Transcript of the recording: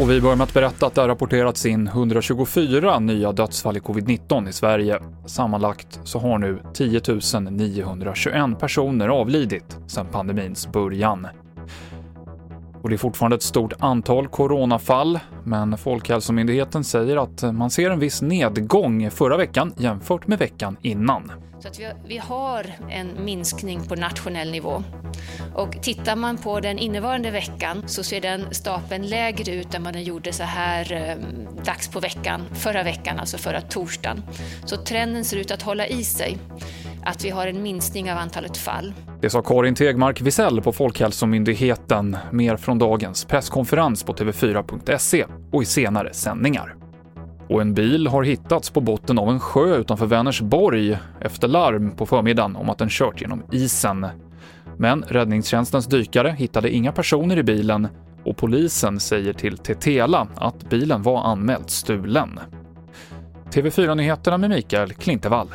Och vi börjar med att berätta att det har rapporterats in 124 nya dödsfall i covid-19 i Sverige. Sammanlagt så har nu 10 921 personer avlidit sedan pandemins början. Och det är fortfarande ett stort antal coronafall, men Folkhälsomyndigheten säger att man ser en viss nedgång förra veckan jämfört med veckan innan. Så att vi, har en minskning på nationell nivå. Och tittar man på den innevarande veckan så ser den stapeln lägre ut än vad den gjorde så här eh, dags på veckan, förra veckan, alltså förra torsdagen. Så trenden ser ut att hålla i sig att vi har en minskning av antalet fall. Det sa Karin Tegmark Wisell på Folkhälsomyndigheten. Mer från dagens presskonferens på tv4.se och i senare sändningar. Och en bil har hittats på botten av en sjö utanför Vänersborg efter larm på förmiddagen om att den kört genom isen. Men räddningstjänstens dykare hittade inga personer i bilen och polisen säger till Tetela att bilen var anmält stulen. TV4-nyheterna med Mikael Klintevall.